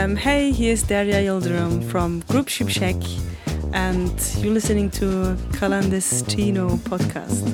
Um, hey, here's Derya Yıldırım from Grup Şimşek, and you're listening to Clandestino podcast.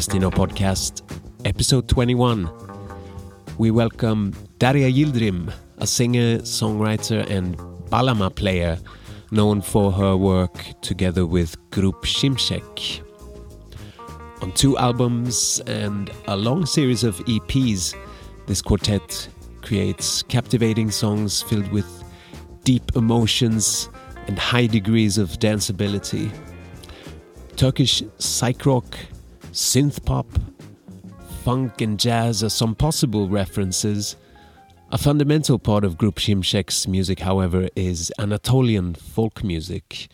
Clandestino Podcast, episode 21. We welcome Derya Yıldırım, a singer, songwriter, and bağlama player known for her work together with Grup Şimşek. On two albums and a long series of EPs, this quartet creates captivating songs filled with deep emotions and high degrees of danceability. Turkish psych rock, synth pop, funk, and jazz are some possible references. A fundamental part of Grup Şimşek's music, however, is Anatolian folk music.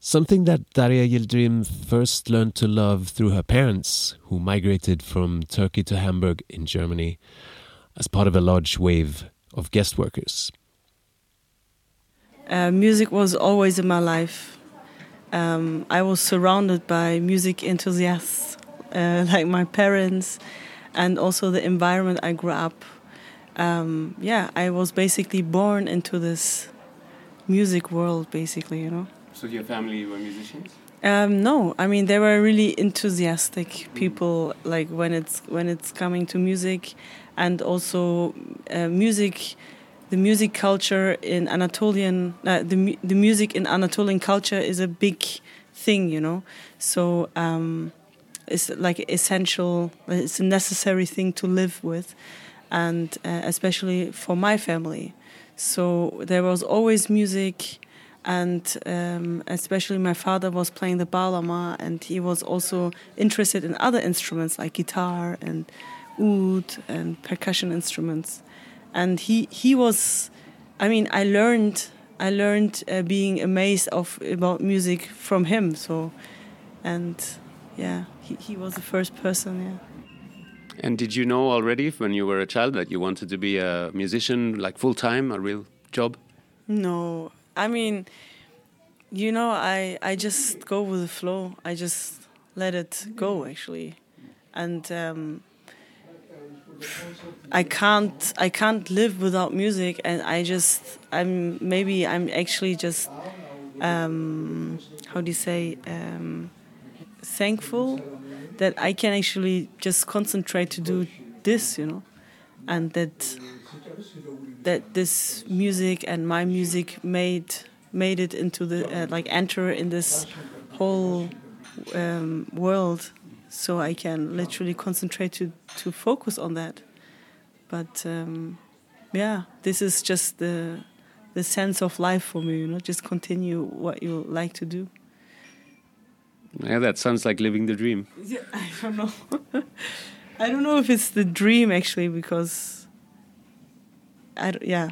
Something that Derya Yıldırım first learned to love through her parents, who migrated from Turkey to Hamburg in Germany as part of a large wave of guest workers. Uh, music was always in my life. Um, I was surrounded by music enthusiasts, uh, like my parents, and also the environment I grew up. Um, yeah, I was basically born into this music world, basically, you know. So, your family were musicians? Um, no, I mean they were really enthusiastic people. Like when it's when it's coming to music, and also uh, music, the music culture in Anatolian, uh, the the music in Anatolian culture is a big thing, you know. So um, it's like essential. It's a necessary thing to live with, and uh, especially for my family. So there was always music and um, especially my father was playing the bağlama and he was also interested in other instruments like guitar and oud and percussion instruments and he he was i mean i learned i learned uh, being amazed of about music from him so and yeah he, he was the first person yeah And did you know already when you were a child that you wanted to be a musician, like full time, a real job? No, I mean, you know, I I just go with the flow. I just let it go actually, and um, I can't I can't live without music, and I just I'm maybe I'm actually just um, how do you say um, thankful that I can actually just concentrate to do this, you know, and that that this music and my music made made it into the uh, like enter in this whole um, world so I can literally concentrate to to focus on that but um, yeah this is just the the sense of life for me. You know, just continue what you like to do. Yeah, that sounds like living the dream. Yeah, I don't know. I don't know if it's the dream actually because I d- yeah.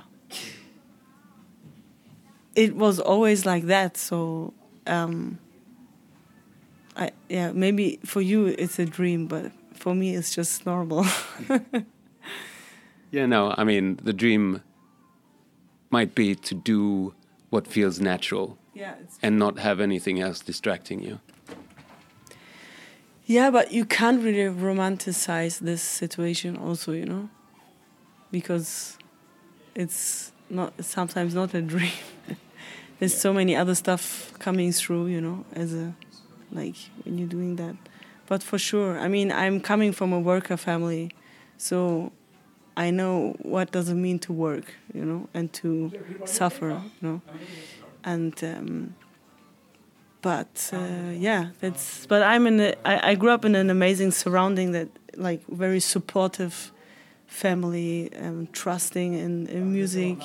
It was always like that, so um I yeah, maybe for you it's a dream, but for me it's just normal. Yeah, no, I mean, the dream might be to do what feels natural yeah, it's and not have anything else distracting you. Yeah, but you can't really romanticize this situation also, you know? Because it's not sometimes not a dream. There's so many other stuff coming through, you know, as a like when you're doing that. But for sure, I mean, I'm coming from a worker family, so I know what does it mean to work, you know, and to suffer, you know. And um but uh, yeah, that's. But I'm in. A, I, I grew up in an amazing surrounding that, like, very supportive family, um, trusting in, in music.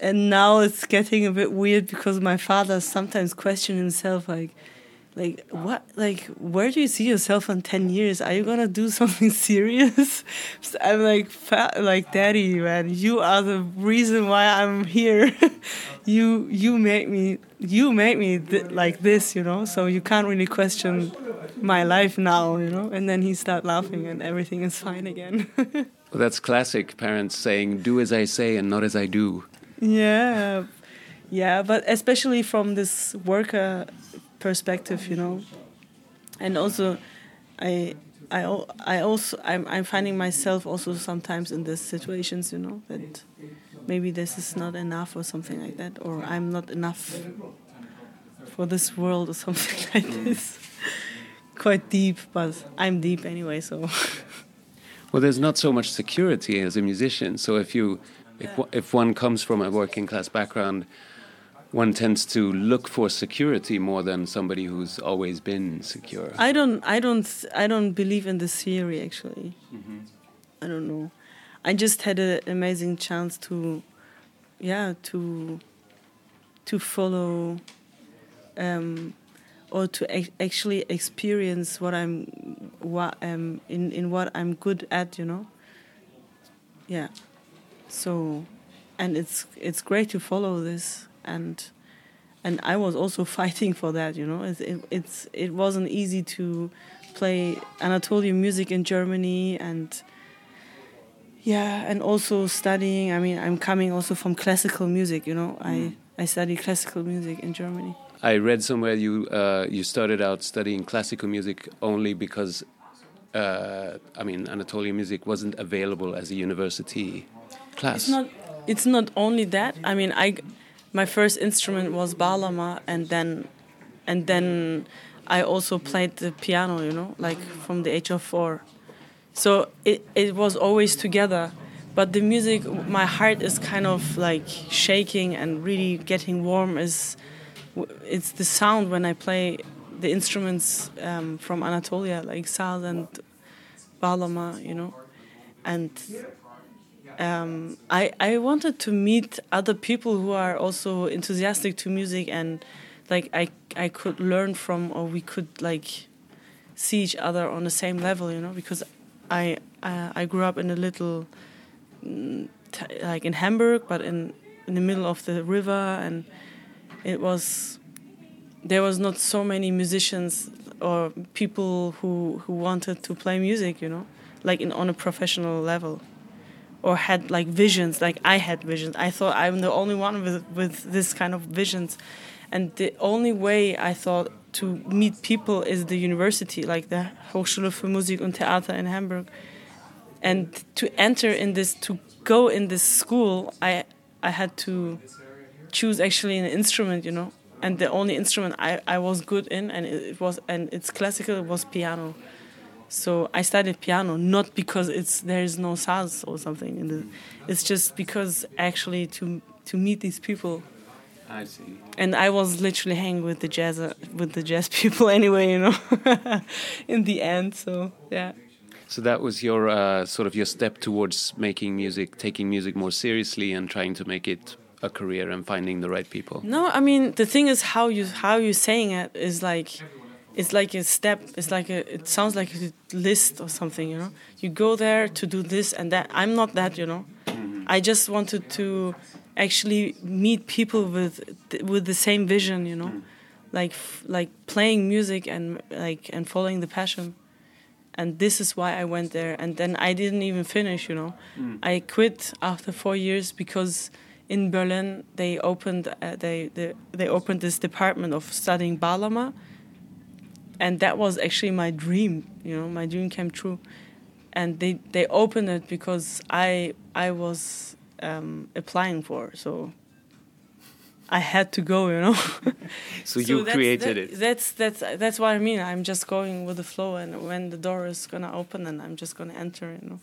And now it's getting a bit weird because my father sometimes questions himself, like, like what, like, where do you see yourself in ten years? Are you gonna do something serious? So I'm like, like, daddy, man, you are the reason why I'm here. you, you make me, you make me th- like this, you know. So you can't really question my life now, you know. And then he start laughing, and everything is fine again. Well, that's classic parents saying, do as I say and not as I do. Yeah, yeah, but especially from this worker perspective, you know, and also, I, I, I also, I'm, I'm finding myself also sometimes in these situations, you know, that maybe this is not enough or something like that, or I'm not enough for this world or something like this. Quite deep, but I'm deep anyway, so. Well, there's not so much security as a musician. So if you, if one- if one comes from a working class background, one tends to look for security more than somebody who's always been secure. I don't, I don't, I don't believe in this theory actually. I don't know. I just had an amazing chance to, yeah, to, to follow, um, or to ac- actually experience what I'm, what um, in in what I'm good at, you know. Yeah, so, and it's it's great to follow this and and I was also fighting for that. You know, it, it, it's it wasn't easy to play Anatolian music in Germany and yeah, and also studying. I mean, I'm coming also from classical music. You know, I I studied classical music in Germany. I read somewhere you uh, you started out studying classical music only because, uh, I mean, Anatolian music wasn't available as a university class. It's not. It's not only that. I mean, I, my first instrument was bağlama, and then, and then, I also played the piano. You know, like from the age of four. So it it was always together, but the music, my heart is kind of like shaking and really getting warm. Is it's the sound when I play the instruments um, from Anatolia, like saz and bağlama. You know, and um, I I wanted to meet other people who are also enthusiastic to music and like I I could learn from or we could like see each other on the same level, you know, because I uh, I grew up in a little like in Hamburg, but in in the middle of the river, and it was there was not so many musicians or people who who wanted to play music, you know, like in on a professional level or had like visions like i had visions. I thought i'm the only one with with this kind of visions. And the only way i thought to meet people is the university like the hochschule für musik und theater in hamburg. And to enter in this to go in this school i i had to choose actually an instrument you know? And the only instrument i i was good in and it, was and it's classical it was piano so I studied piano not because it's there is no saz or something in the it's just because actually to to meet these people I see. and I was literally hanging with the jazz with the jazz people anyway you know in the end so yeah So that was your uh, sort of your step towards making music, taking music more seriously, and trying to make it a career and finding the right people. No, I mean the thing is how you how you saying it is like it's like a step. It's like a it sounds like a list or something. You know, you go there to do this and that. I'm not that. You know, mm-hmm. I just wanted to actually meet people with with the same vision. You know, mm. like f- like playing music and like and following the passion. And this is why I went there. And then I didn't even finish. You know, mm. I quit after four years because in Berlin they opened uh, they, they they opened this department of studying Bağlama, and that was actually my dream. You know, my dream came true, and they they opened it because I I was um, applying for so. I had to go, you know. So, you that's- created that- it. That's that's that's what I mean. I'm just going with the flow, and when the door is gonna open, and I'm just gonna enter, you know.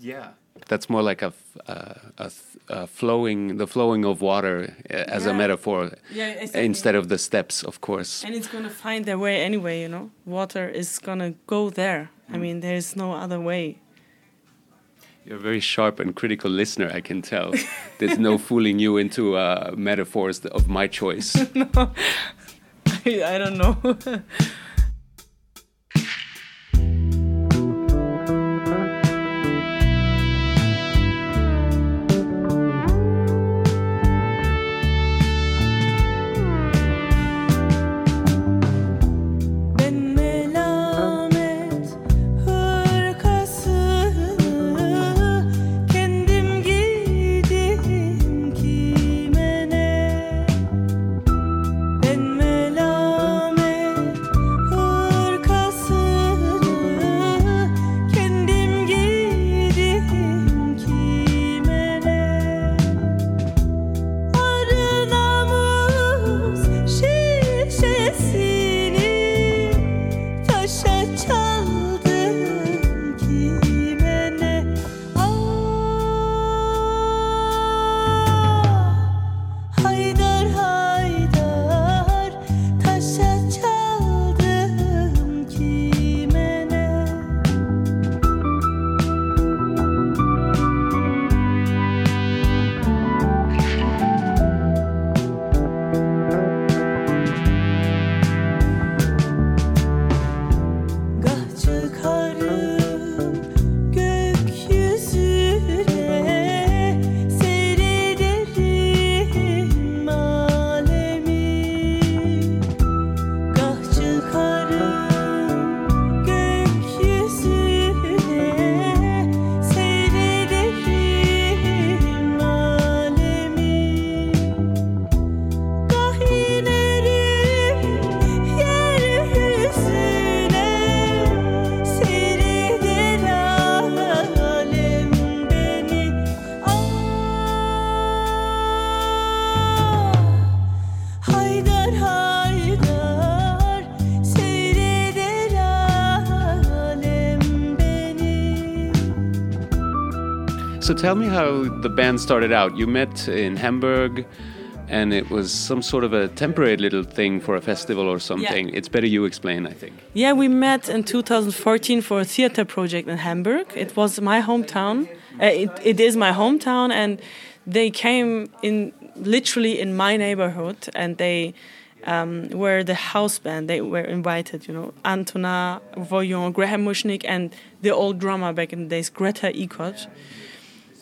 Yeah. That's more like a, f- uh, a, th- a flowing, the flowing of water uh, as a metaphor Yeah, exactly. instead of the steps, of course. And it's gonna find their way anyway, you know. Water is gonna go there. Mm. I mean, there's no other way. You're a very sharp and critical listener, I can tell. There's no fooling you into uh, metaphors of my choice. No, I don't know. Tell me how the band started out. You met in Hamburg, and it was some sort of a temporary little thing for a festival or something. It's better you explain, I think. yeah, we met in 2014 for a theater project in Hamburg. It was my hometown. Uh, it, it is my hometown, and they came in literally in my neighborhood, and they um, were the house band. They were invited, you know, Antonin Voyant, Graham Mushnik, and the old drummer back in the days, Greta Eacott.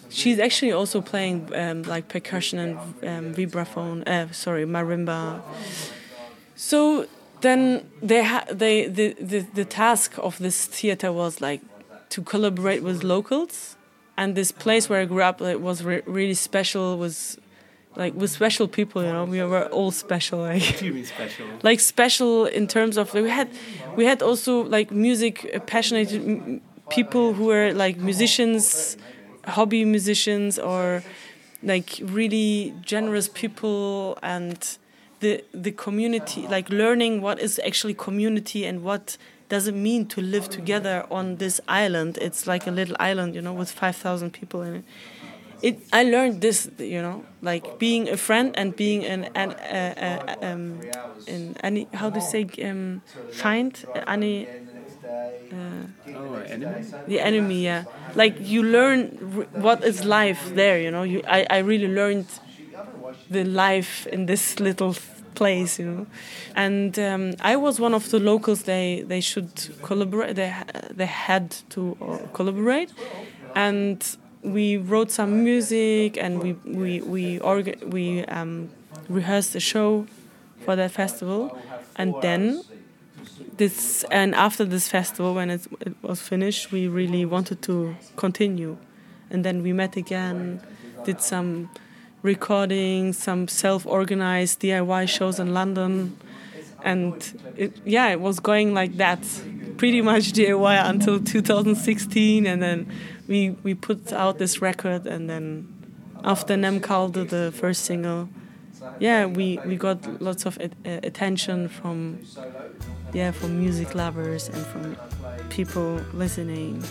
She's actually also playing um, like percussion and um, vibraphone. Uh, sorry, marimba. So then they ha- they the, the the task of this theater was like to collaborate with locals, and this place where I grew up like, was re- really special. Was like with special people, you know, we were all special. Like special? like special in terms of we had we had also like music uh, passionate m- people who were like musicians hobby musicians or like really generous people and the the community like learning what is actually community and what does it mean to live together on this island it's like a little island you know with 5000 people in it it I learned this, you know, like being a friend and being an an uh, uh, um, in any how do you say um, find any Oh, enemy? the enemy, yeah. Like you learn what is life there. You know, you I, I really learned the life in this little place. You know, and um, I was one of the locals. They they should collaborate. They they had to uh, collaborate, and we wrote some music and we we we orga- we um, rehearsed a show for that festival, and then this and after this festival when it, it was finished we really wanted to continue. And then we met again did some recording some self-organized diy shows in london. And it, yeah it was going like that pretty much diy until 2016 and then we we put out this record and then after Nem Kaldı, the first single yeah we we got lots of uh, attention from yeah for music lovers and from people listening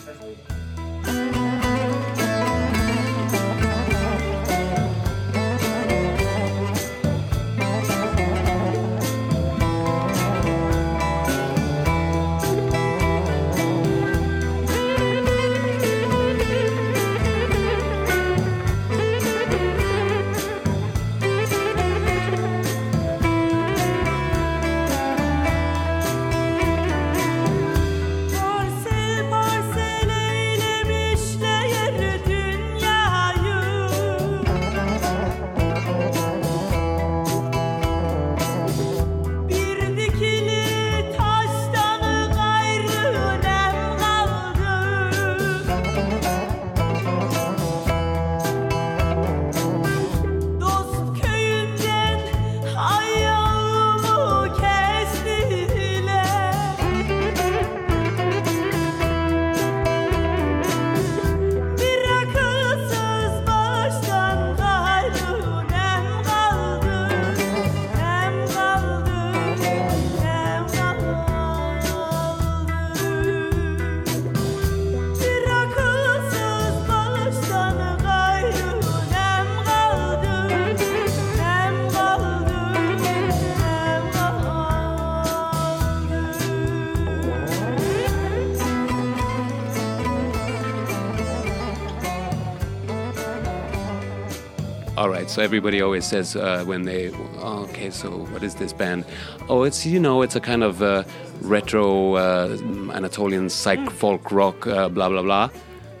All right. So everybody always says uh, when they, oh, okay, so what is this band? Oh, it's you know, it's a kind of uh, retro uh, Anatolian psych folk rock, uh, blah blah blah.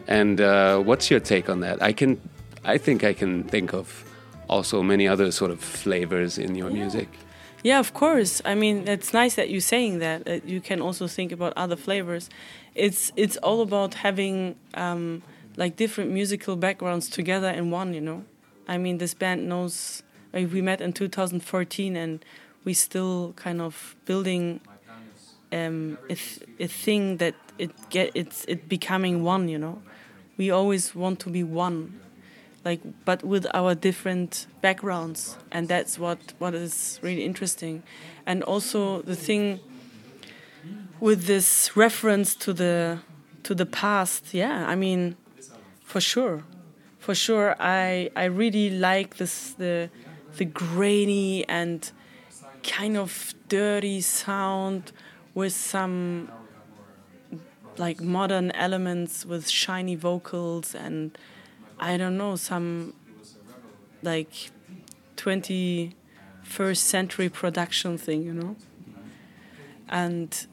And uh, what's your take on that? I can, I think I can think of also many other sort of flavors in your music. Yeah, of course. I mean, it's nice that you're saying that. that you can also think about other flavors. It's it's all about having um, like different musical backgrounds together in one. You know, I mean, this band knows. Like, we met in 2014, and we still kind of building um, a, a thing that it get it's it becoming one. You know, we always want to be one like but with our different backgrounds and that's what what is really interesting and also the thing with this reference to the to the past yeah i mean for sure for sure i i really like this the the grainy and kind of dirty sound with some like modern elements with shiny vocals and I don't know some like 21st century production thing, you know. And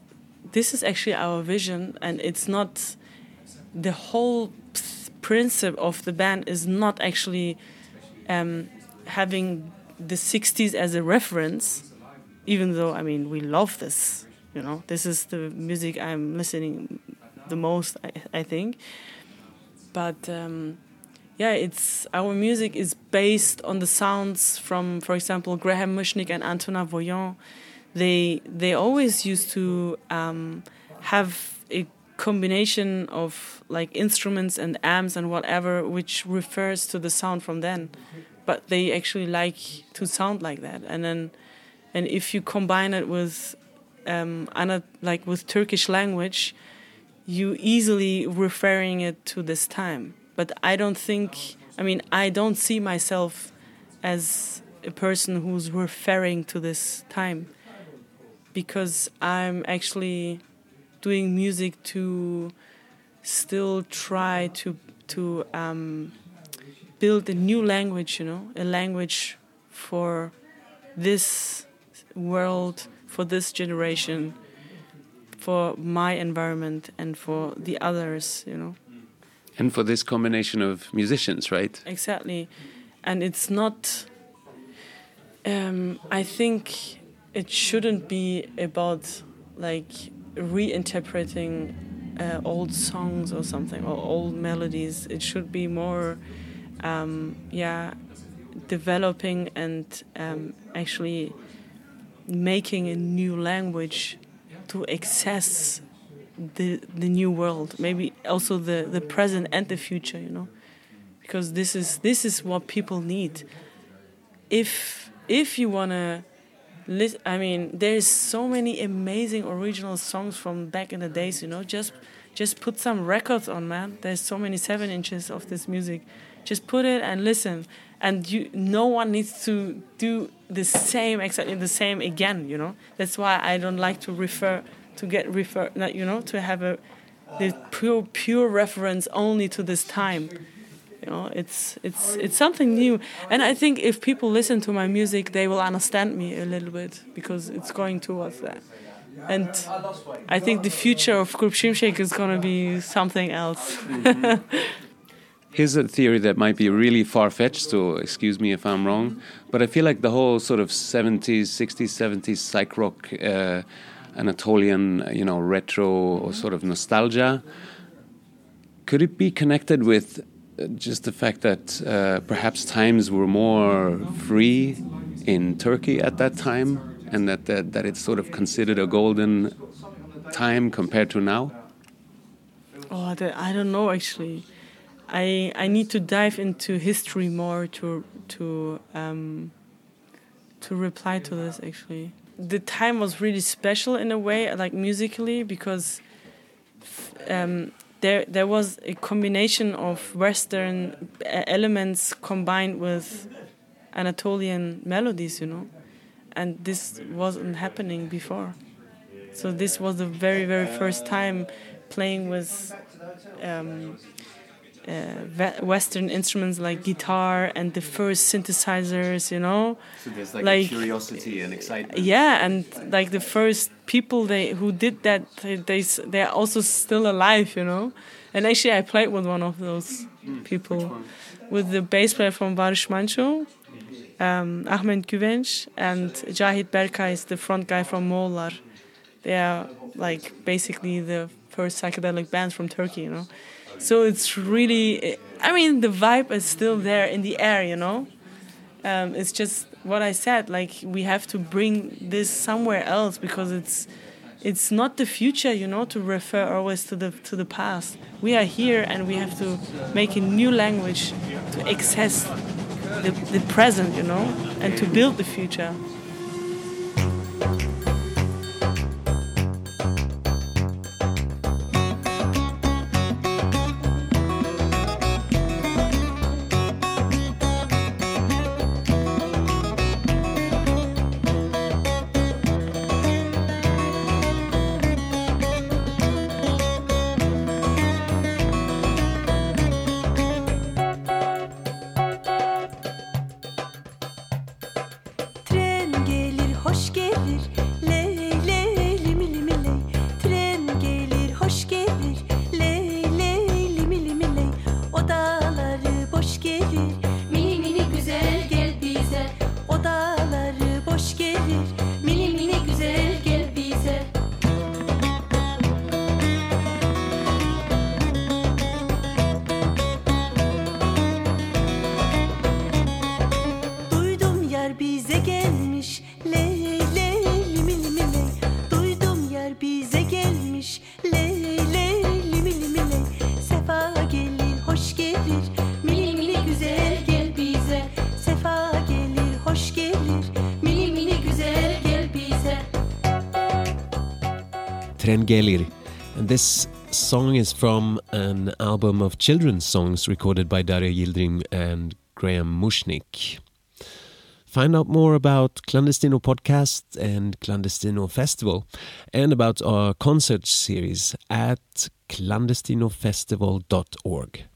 this is actually our vision, and it's not the whole principle of the band is not actually um, having the 60s as a reference, even though I mean we love this, you know. This is the music I'm listening the most, I, I think. But um, yeah, it's our music is based on the sounds from, for example, Graham Mushnik and Antonin Voyant. They they always used to um, have combination of like instruments and amps and whatever, which refers to the sound from then. But they actually like to sound like that, and then and if you combine it with um, like with Turkish language, you easily referring it to this time. But I don't think, I mean, I don't see myself as a person who's referring to this time because I'm actually doing music to still try to to um, build a new language. You know, a language for this world, for this generation, for my environment, and for the others. You know. And for this combination of musicians, right? Exactly, and it's not. Um, I think it shouldn't be about like reinterpreting uh, old songs or something or old melodies. It should be more, um, yeah, developing and um, actually making a new language to access the the new world. Maybe also the the present and the future. You know, because this is this is what people need. If if you wanna I mean, there's so many amazing original songs from back in the days. You know, just just put some records on, man. There's so many seven inches of this music. Just put it and listen, and you. No one needs to do the same exactly the same again. You know, that's why I don't like to refer to get refer. You know, to have a the pure pure reference only to this time you know it's it's it's something new. And i think if people listen to my music they will understand me a little bit because it's going towards that. And i think the future of Grup Şimşek is going to be something else. Here's a theory that might be really far fetched, so excuse me if I'm wrong. But I feel like the whole sort of 70s, 60s, 70s psych rock, uh, Anatolian, you know, retro or sort of nostalgia, could it be connected with just the fact that uh, perhaps times were more free in Turkey at that time and that, that, that it's sort of considered a golden time compared to now? oh I don't- i don't know actually i i need to dive into history more to to um to reply to this actually the time was really special in a way like musically because um there there was a combination of western elements combined with anatolian melodies you know? And this wasn't happening before. So this was the very very first time playing with um, Western instruments like guitar and the first synthesizers, you know. So there's like a Like- curiosity and excitement. Yeah, and like the first people they who did that, they, they they're also still alive, you know. And actually, I played with one of those people, with the bass player from Barış Manço, um, Ahmet Güvenç, and Cahit Berkay is the front guy from Moğollar. They are like basically the first psychedelic bands from Turkey, you know. So it's really, I mean, the vibe is still there in the air, you know. Um, it's just what I said. Like we have to bring this somewhere else because it's it's not the future, you know, to refer always to the to the past. We are here and we have to make a new language to access the, the present, you know, and to build the future. Tren Gelir. And this song is from an album of children's songs recorded by Derya Yıldırım and Graham Mushnik. Find out more about Clandestino Podcast and Clandestino Festival and about our concert series at clandestinofestival.org.